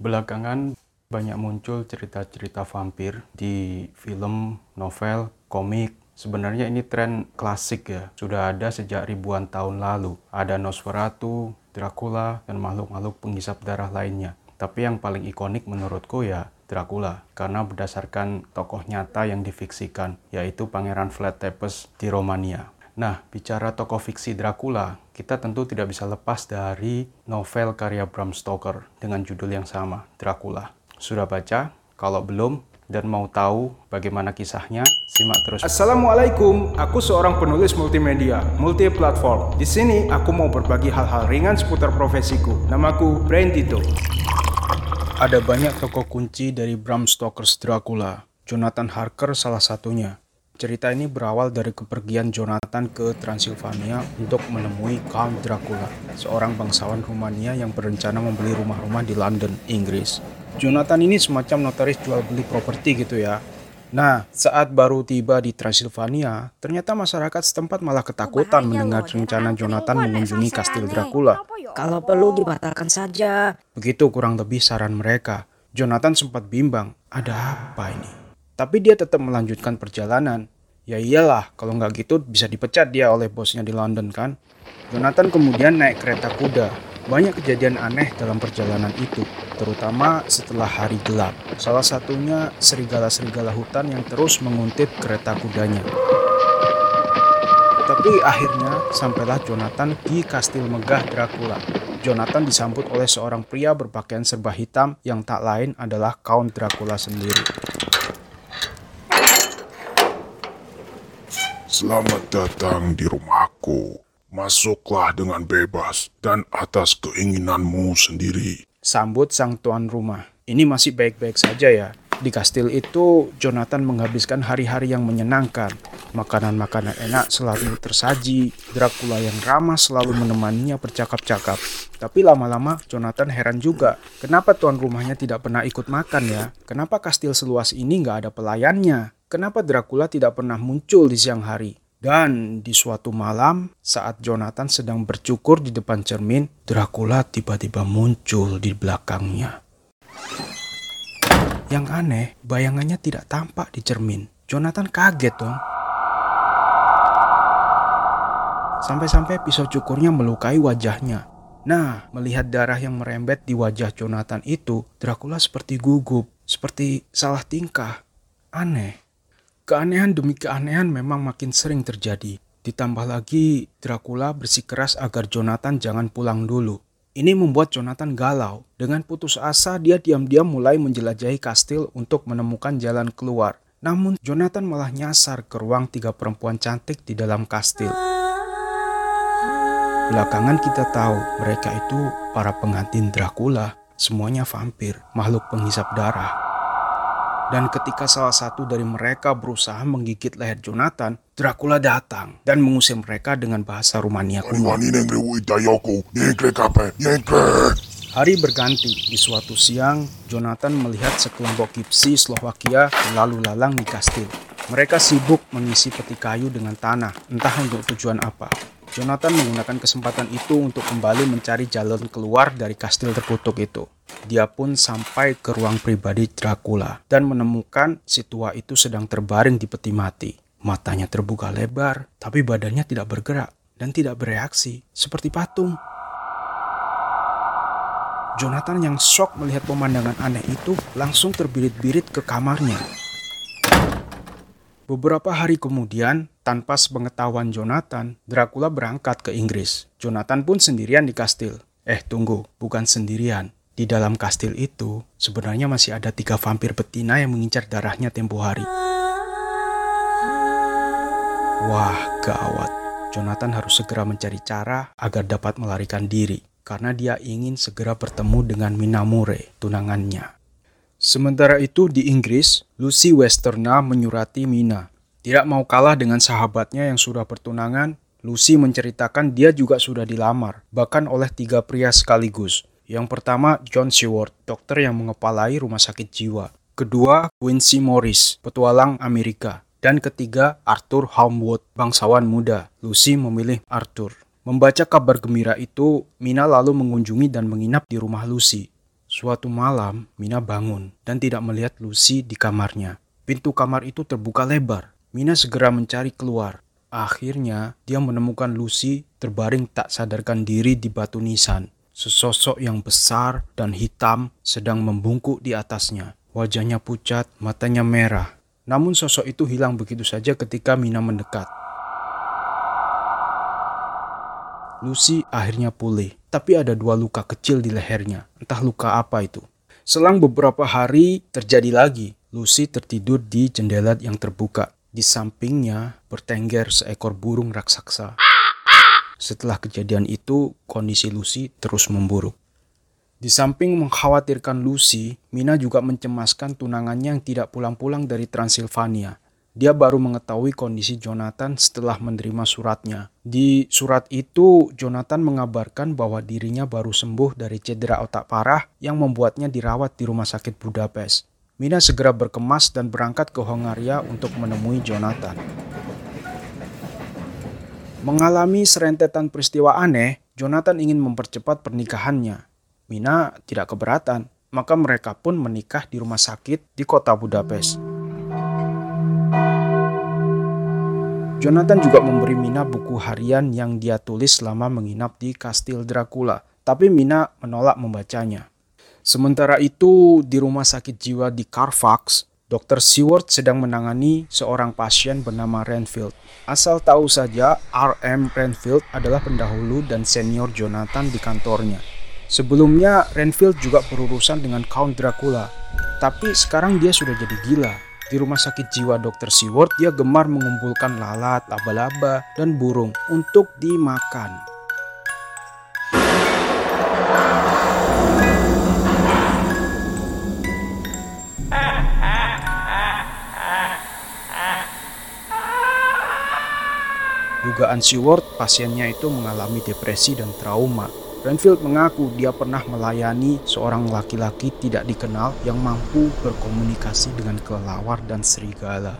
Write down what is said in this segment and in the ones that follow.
Belakangan banyak muncul cerita-cerita vampir di film, novel, komik. Sebenarnya ini tren klasik ya, sudah ada sejak ribuan tahun lalu. Ada Nosferatu, Dracula, dan makhluk-makhluk penghisap darah lainnya. Tapi yang paling ikonik menurutku ya Dracula, karena berdasarkan tokoh nyata yang difiksikan, yaitu Pangeran Vlad Tepes di Romania. Nah, bicara tokoh fiksi Dracula, kita tentu tidak bisa lepas dari novel karya Bram Stoker dengan judul yang sama, Dracula. Sudah baca? Kalau belum dan mau tahu bagaimana kisahnya, simak terus. Assalamualaikum, aku seorang penulis multimedia, multi platform. Di sini aku mau berbagi hal-hal ringan seputar profesiku. Namaku Brain Tito. Ada banyak tokoh kunci dari Bram Stoker's Dracula. Jonathan Harker salah satunya. Cerita ini berawal dari kepergian Jonathan ke Transilvania untuk menemui Count Dracula, seorang bangsawan Rumania yang berencana membeli rumah-rumah di London, Inggris. Jonathan ini semacam notaris jual beli properti gitu ya. Nah, saat baru tiba di Transilvania, ternyata masyarakat setempat malah ketakutan mendengar rencana Jonathan mengunjungi kastil Dracula. Kalau perlu dibatalkan saja. Begitu kurang lebih saran mereka. Jonathan sempat bimbang, ada apa ini? Tapi dia tetap melanjutkan perjalanan. Ya iyalah, kalau nggak gitu bisa dipecat dia oleh bosnya di London kan. Jonathan kemudian naik kereta kuda. Banyak kejadian aneh dalam perjalanan itu, terutama setelah hari gelap. Salah satunya serigala-serigala hutan yang terus menguntit kereta kudanya. Tapi akhirnya sampailah Jonathan di kastil megah Dracula. Jonathan disambut oleh seorang pria berpakaian serba hitam yang tak lain adalah Count Dracula sendiri. Selamat datang di rumahku. Masuklah dengan bebas dan atas keinginanmu sendiri. Sambut sang tuan rumah. Ini masih baik-baik saja ya. Di kastil itu, Jonathan menghabiskan hari-hari yang menyenangkan. Makanan-makanan enak selalu tersaji. Dracula yang ramah selalu menemaninya bercakap-cakap. Tapi lama-lama Jonathan heran juga. Kenapa tuan rumahnya tidak pernah ikut makan ya? Kenapa kastil seluas ini nggak ada pelayannya? Kenapa Dracula tidak pernah muncul di siang hari? Dan di suatu malam, saat Jonathan sedang bercukur di depan cermin, Dracula tiba-tiba muncul di belakangnya. Yang aneh, bayangannya tidak tampak di cermin. Jonathan kaget dong. Sampai-sampai pisau cukurnya melukai wajahnya. Nah, melihat darah yang merembet di wajah Jonathan itu, Dracula seperti gugup, seperti salah tingkah. Aneh. Keanehan demi keanehan memang makin sering terjadi. Ditambah lagi, Dracula bersikeras agar Jonathan jangan pulang dulu. Ini membuat Jonathan galau. Dengan putus asa, dia diam-diam mulai menjelajahi kastil untuk menemukan jalan keluar. Namun, Jonathan malah nyasar ke ruang tiga perempuan cantik di dalam kastil. Belakangan kita tahu mereka itu para pengantin Dracula. Semuanya vampir, makhluk penghisap darah. Dan ketika salah satu dari mereka berusaha menggigit leher Jonathan, Dracula datang dan mengusir mereka dengan bahasa Rumania kuno. Hari berganti. Di suatu siang, Jonathan melihat sekelompok gipsi Slovakia lalu lalang di kastil. Mereka sibuk mengisi peti kayu dengan tanah, entah untuk tujuan apa. Jonathan menggunakan kesempatan itu untuk kembali mencari jalan keluar dari kastil terkutuk itu. Dia pun sampai ke ruang pribadi Dracula dan menemukan si tua itu sedang terbaring di peti mati. Matanya terbuka lebar, tapi badannya tidak bergerak dan tidak bereaksi, seperti patung. Jonathan yang shock melihat pemandangan aneh itu langsung terbirit-birit ke kamarnya. Beberapa hari kemudian, tanpa sepengetahuan Jonathan, Dracula berangkat ke Inggris. Jonathan pun sendirian di kastil. Eh tunggu, bukan sendirian. Di dalam kastil itu, sebenarnya masih ada tiga vampir betina yang mengincar darahnya tempo hari. Wah, gawat. Jonathan harus segera mencari cara agar dapat melarikan diri. Karena dia ingin segera bertemu dengan Minamure, tunangannya. Sementara itu di Inggris, Lucy Westerna menyurati Mina. Tidak mau kalah dengan sahabatnya yang sudah bertunangan, Lucy menceritakan dia juga sudah dilamar, bahkan oleh tiga pria sekaligus. Yang pertama, John Seward, dokter yang mengepalai rumah sakit jiwa. Kedua, Quincy Morris, petualang Amerika. Dan ketiga, Arthur Homewood, bangsawan muda. Lucy memilih Arthur. Membaca kabar gembira itu, Mina lalu mengunjungi dan menginap di rumah Lucy. Suatu malam, Mina bangun dan tidak melihat Lucy di kamarnya. Pintu kamar itu terbuka lebar. Mina segera mencari keluar. Akhirnya, dia menemukan Lucy terbaring tak sadarkan diri di batu nisan. Sesosok yang besar dan hitam sedang membungkuk di atasnya. Wajahnya pucat, matanya merah. Namun sosok itu hilang begitu saja ketika Mina mendekat. Lucy akhirnya pulih, tapi ada dua luka kecil di lehernya. Entah luka apa itu. Selang beberapa hari terjadi lagi. Lucy tertidur di jendela yang terbuka. Di sampingnya bertengger seekor burung raksasa. Setelah kejadian itu, kondisi Lucy terus memburuk. Di samping mengkhawatirkan Lucy, Mina juga mencemaskan tunangannya yang tidak pulang-pulang dari Transilvania. Dia baru mengetahui kondisi Jonathan setelah menerima suratnya. Di surat itu, Jonathan mengabarkan bahwa dirinya baru sembuh dari cedera otak parah yang membuatnya dirawat di rumah sakit Budapest. Mina segera berkemas dan berangkat ke Hongaria untuk menemui Jonathan. Mengalami serentetan peristiwa aneh, Jonathan ingin mempercepat pernikahannya. Mina tidak keberatan, maka mereka pun menikah di rumah sakit di kota Budapest. Jonathan juga memberi Mina buku harian yang dia tulis selama menginap di Kastil Dracula, tapi Mina menolak membacanya. Sementara itu, di rumah sakit jiwa di Carfax, Dr. Seward sedang menangani seorang pasien bernama Renfield. Asal tahu saja, RM Renfield adalah pendahulu dan senior Jonathan di kantornya. Sebelumnya, Renfield juga berurusan dengan Count Dracula, tapi sekarang dia sudah jadi gila di rumah sakit jiwa Dr. Seward, dia gemar mengumpulkan lalat, laba-laba, dan burung untuk dimakan. Dugaan Seward, pasiennya itu mengalami depresi dan trauma Renfield mengaku dia pernah melayani seorang laki-laki tidak dikenal yang mampu berkomunikasi dengan kelelawar dan serigala.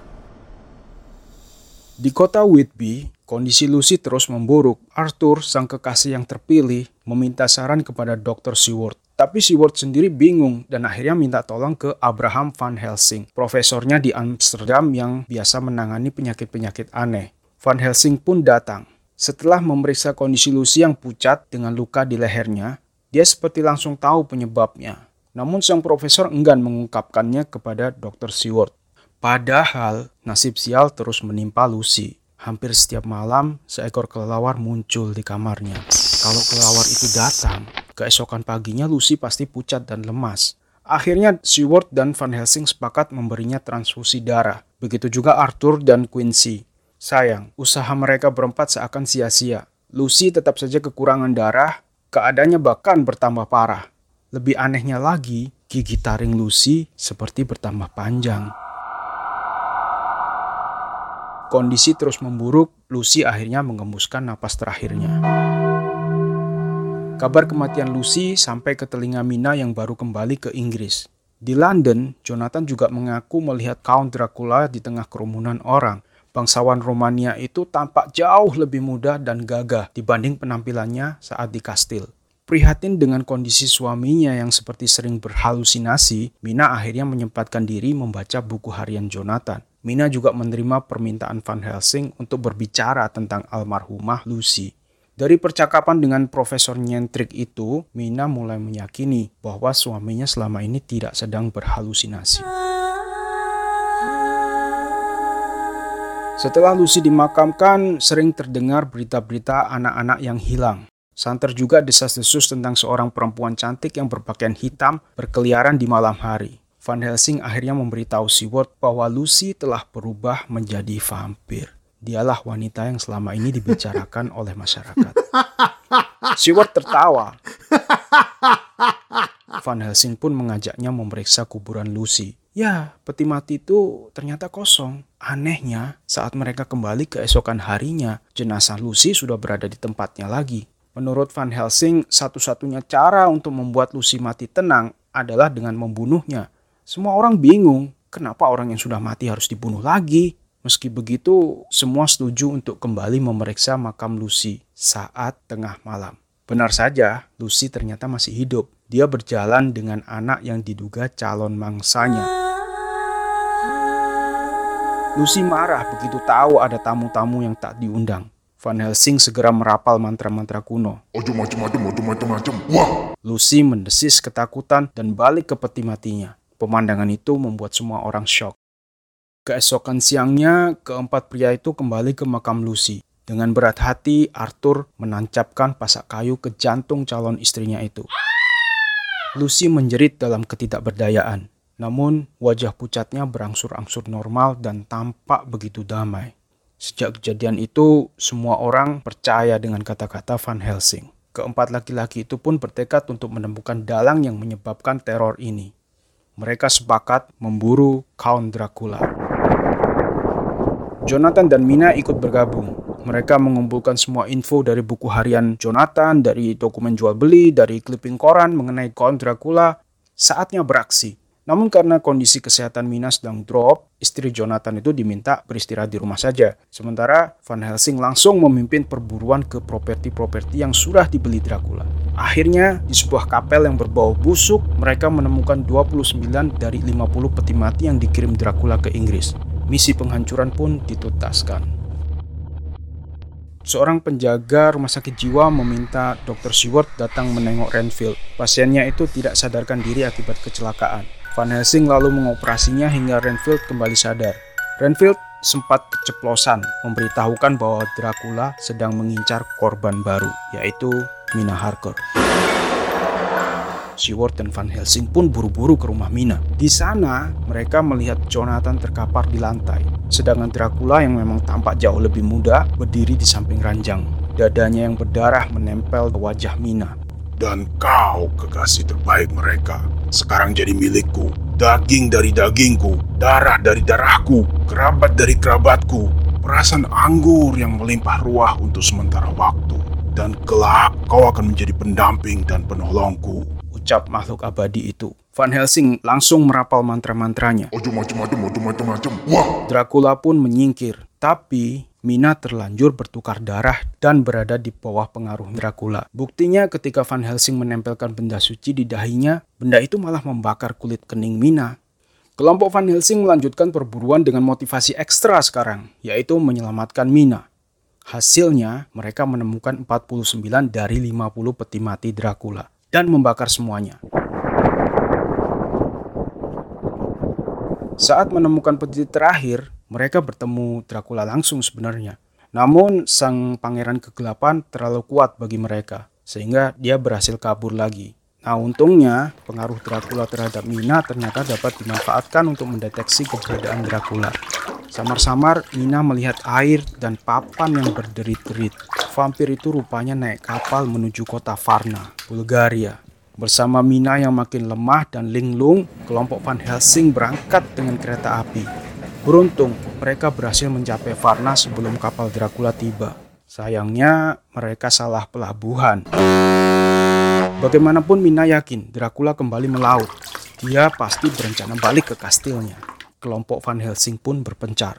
Di kota Whitby, kondisi Lucy terus memburuk. Arthur, sang kekasih yang terpilih, meminta saran kepada Dr. Seward. Tapi Seward sendiri bingung dan akhirnya minta tolong ke Abraham Van Helsing, profesornya di Amsterdam yang biasa menangani penyakit-penyakit aneh. Van Helsing pun datang. Setelah memeriksa kondisi Lucy yang pucat dengan luka di lehernya, dia seperti langsung tahu penyebabnya. Namun sang profesor enggan mengungkapkannya kepada Dr. Seward. Padahal nasib sial terus menimpa Lucy. Hampir setiap malam, seekor kelelawar muncul di kamarnya. Kalau kelelawar itu datang, keesokan paginya Lucy pasti pucat dan lemas. Akhirnya Seward dan Van Helsing sepakat memberinya transfusi darah. Begitu juga Arthur dan Quincy. Sayang, usaha mereka berempat seakan sia-sia. Lucy tetap saja kekurangan darah, keadaannya bahkan bertambah parah. Lebih anehnya lagi, gigi taring Lucy seperti bertambah panjang. Kondisi terus memburuk, Lucy akhirnya mengembuskan napas terakhirnya. Kabar kematian Lucy sampai ke telinga Mina yang baru kembali ke Inggris. Di London, Jonathan juga mengaku melihat Count Dracula di tengah kerumunan orang bangsawan Romania itu tampak jauh lebih muda dan gagah dibanding penampilannya saat di kastil. Prihatin dengan kondisi suaminya yang seperti sering berhalusinasi, Mina akhirnya menyempatkan diri membaca buku harian Jonathan. Mina juga menerima permintaan Van Helsing untuk berbicara tentang almarhumah Lucy. Dari percakapan dengan Profesor Nyentrik itu, Mina mulai meyakini bahwa suaminya selama ini tidak sedang berhalusinasi. Setelah Lucy dimakamkan, sering terdengar berita-berita anak-anak yang hilang. Santer juga desas-desus tentang seorang perempuan cantik yang berpakaian hitam berkeliaran di malam hari. Van Helsing akhirnya memberitahu Seward bahwa Lucy telah berubah menjadi vampir. Dialah wanita yang selama ini dibicarakan oleh masyarakat. Seward tertawa. Van Helsing pun mengajaknya memeriksa kuburan Lucy. Ya, peti mati itu ternyata kosong. Anehnya, saat mereka kembali keesokan harinya, jenazah Lucy sudah berada di tempatnya lagi. Menurut Van Helsing, satu-satunya cara untuk membuat Lucy mati tenang adalah dengan membunuhnya. Semua orang bingung, kenapa orang yang sudah mati harus dibunuh lagi? Meski begitu, semua setuju untuk kembali memeriksa makam Lucy saat tengah malam. Benar saja, Lucy ternyata masih hidup. Dia berjalan dengan anak yang diduga calon mangsanya. Lucy marah begitu tahu ada tamu-tamu yang tak diundang. Van Helsing segera merapal mantra-mantra kuno. Ojo macem-macem, ojo macem-macem. Wah, Lucy mendesis ketakutan dan balik ke peti matinya. Pemandangan itu membuat semua orang syok. Keesokan siangnya, keempat pria itu kembali ke makam Lucy. Dengan berat hati, Arthur menancapkan pasak kayu ke jantung calon istrinya itu. Lucy menjerit dalam ketidakberdayaan. Namun, wajah pucatnya berangsur-angsur normal dan tampak begitu damai. Sejak kejadian itu, semua orang percaya dengan kata-kata Van Helsing. Keempat laki-laki itu pun bertekad untuk menemukan dalang yang menyebabkan teror ini. Mereka sepakat memburu Count Dracula. Jonathan dan Mina ikut bergabung. Mereka mengumpulkan semua info dari buku harian Jonathan, dari dokumen jual beli, dari clipping koran mengenai Count Dracula. Saatnya beraksi. Namun karena kondisi kesehatan Mina sedang drop, istri Jonathan itu diminta beristirahat di rumah saja. Sementara Van Helsing langsung memimpin perburuan ke properti-properti yang sudah dibeli Dracula. Akhirnya, di sebuah kapel yang berbau busuk, mereka menemukan 29 dari 50 peti mati yang dikirim Dracula ke Inggris. Misi penghancuran pun dituntaskan. Seorang penjaga rumah sakit jiwa meminta Dr. Seward datang menengok Renfield. Pasiennya itu tidak sadarkan diri akibat kecelakaan. Van Helsing lalu mengoperasinya hingga Renfield kembali sadar. Renfield sempat keceplosan memberitahukan bahwa Dracula sedang mengincar korban baru, yaitu Mina Harker. Seward dan Van Helsing pun buru-buru ke rumah Mina. Di sana, mereka melihat Jonathan terkapar di lantai, sedangkan Dracula yang memang tampak jauh lebih muda berdiri di samping ranjang. Dadanya yang berdarah menempel ke wajah Mina. dan kau kekasih terbaik mereka. Sekarang jadi milikku. Daging dari dagingku, darah dari darahku, kerabat dari kerabatku. Perasaan anggur yang melimpah ruah untuk sementara waktu. Dan kelak kau akan menjadi pendamping dan penolongku. Ucap makhluk abadi itu. Van Helsing langsung merapal mantra-mantranya. Dracula pun menyingkir, tapi Mina terlanjur bertukar darah dan berada di bawah pengaruh Dracula. Buktinya ketika Van Helsing menempelkan benda suci di dahinya, benda itu malah membakar kulit kening Mina. Kelompok Van Helsing melanjutkan perburuan dengan motivasi ekstra sekarang, yaitu menyelamatkan Mina. Hasilnya, mereka menemukan 49 dari 50 peti mati Dracula dan membakar semuanya. Saat menemukan peti terakhir, mereka bertemu Dracula langsung sebenarnya. Namun, sang pangeran kegelapan terlalu kuat bagi mereka, sehingga dia berhasil kabur lagi. Nah, untungnya pengaruh Dracula terhadap Mina ternyata dapat dimanfaatkan untuk mendeteksi keberadaan Dracula. Samar-samar, Mina melihat air dan papan yang berderit-derit. Vampir itu rupanya naik kapal menuju kota Varna, Bulgaria. Bersama Mina yang makin lemah dan linglung, kelompok Van Helsing berangkat dengan kereta api. Beruntung, mereka berhasil mencapai Varna sebelum kapal Dracula tiba. Sayangnya, mereka salah pelabuhan. Bagaimanapun Mina yakin Dracula kembali melaut. Dia pasti berencana balik ke kastilnya. Kelompok Van Helsing pun berpencar.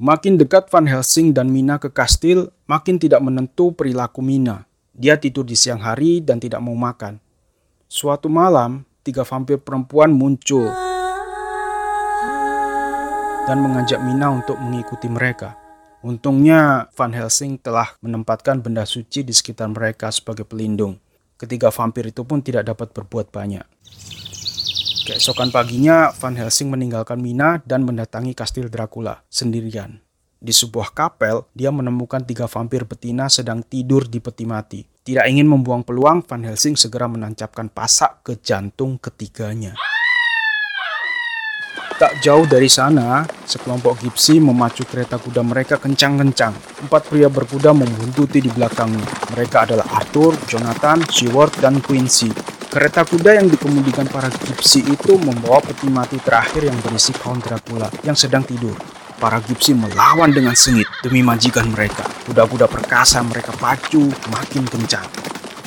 Makin dekat Van Helsing dan Mina ke kastil, makin tidak menentu perilaku Mina. Dia tidur di siang hari dan tidak mau makan. Suatu malam, tiga vampir perempuan muncul dan mengajak Mina untuk mengikuti mereka. Untungnya, Van Helsing telah menempatkan benda suci di sekitar mereka sebagai pelindung. Ketiga vampir itu pun tidak dapat berbuat banyak. Keesokan paginya, Van Helsing meninggalkan Mina dan mendatangi kastil Dracula sendirian. Di sebuah kapel, dia menemukan tiga vampir betina sedang tidur di peti mati. Tidak ingin membuang peluang, Van Helsing segera menancapkan pasak ke jantung ketiganya. Tak jauh dari sana, sekelompok gipsi memacu kereta kuda mereka kencang-kencang. Empat pria berkuda membuntuti di belakangnya. Mereka adalah Arthur, Jonathan, Seward, dan Quincy. Kereta kuda yang dikemudikan para gipsi itu membawa peti mati terakhir yang berisi Count Dracula yang sedang tidur. Para gipsi melawan dengan sengit demi majikan mereka. Kuda-kuda perkasa mereka pacu makin kencang.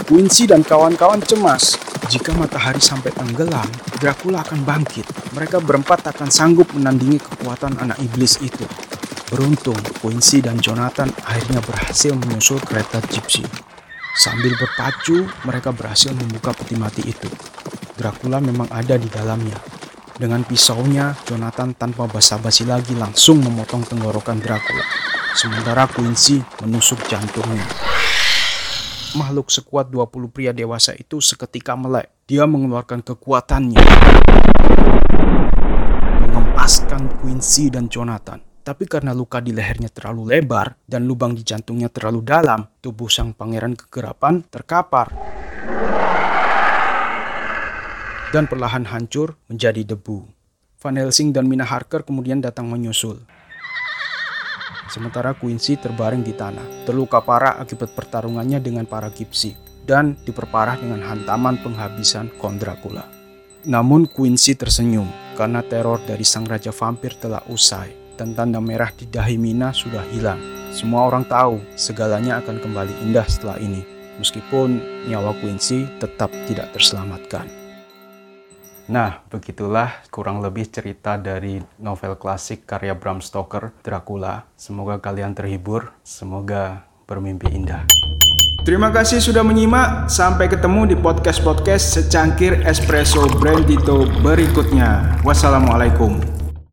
Quincy dan kawan-kawan cemas. Jika matahari sampai tenggelam, Dracula akan bangkit. Mereka berempat akan sanggup menandingi kekuatan anak iblis itu. Beruntung, Quincy dan Jonathan akhirnya berhasil menyusul kereta gypsy. Sambil berpacu, mereka berhasil membuka peti mati itu. Dracula memang ada di dalamnya. Dengan pisaunya, Jonathan tanpa basa-basi lagi langsung memotong tenggorokan Dracula. Sementara Quincy menusuk jantungnya. Makhluk sekuat 20 pria dewasa itu seketika melek. Dia mengeluarkan kekuatannya. Mengempaskan Quincy dan Jonathan. Tapi karena luka di lehernya terlalu lebar dan lubang di jantungnya terlalu dalam, tubuh sang pangeran kegerapan terkapar dan perlahan hancur menjadi debu. Van Helsing dan Mina Harker kemudian datang menyusul. Sementara Quincy terbaring di tanah, terluka parah akibat pertarungannya dengan para Gypsy dan diperparah dengan hantaman penghabisan Kondracula. Namun Quincy tersenyum karena teror dari sang raja vampir telah usai dan tanda merah di dahi Mina sudah hilang. Semua orang tahu segalanya akan kembali indah setelah ini, meskipun nyawa Quincy tetap tidak terselamatkan. Nah, begitulah kurang lebih cerita dari novel klasik karya Bram Stoker, Dracula. Semoga kalian terhibur, semoga bermimpi indah. Terima kasih sudah menyimak. Sampai ketemu di podcast-podcast secangkir espresso Brandito berikutnya. Wassalamualaikum.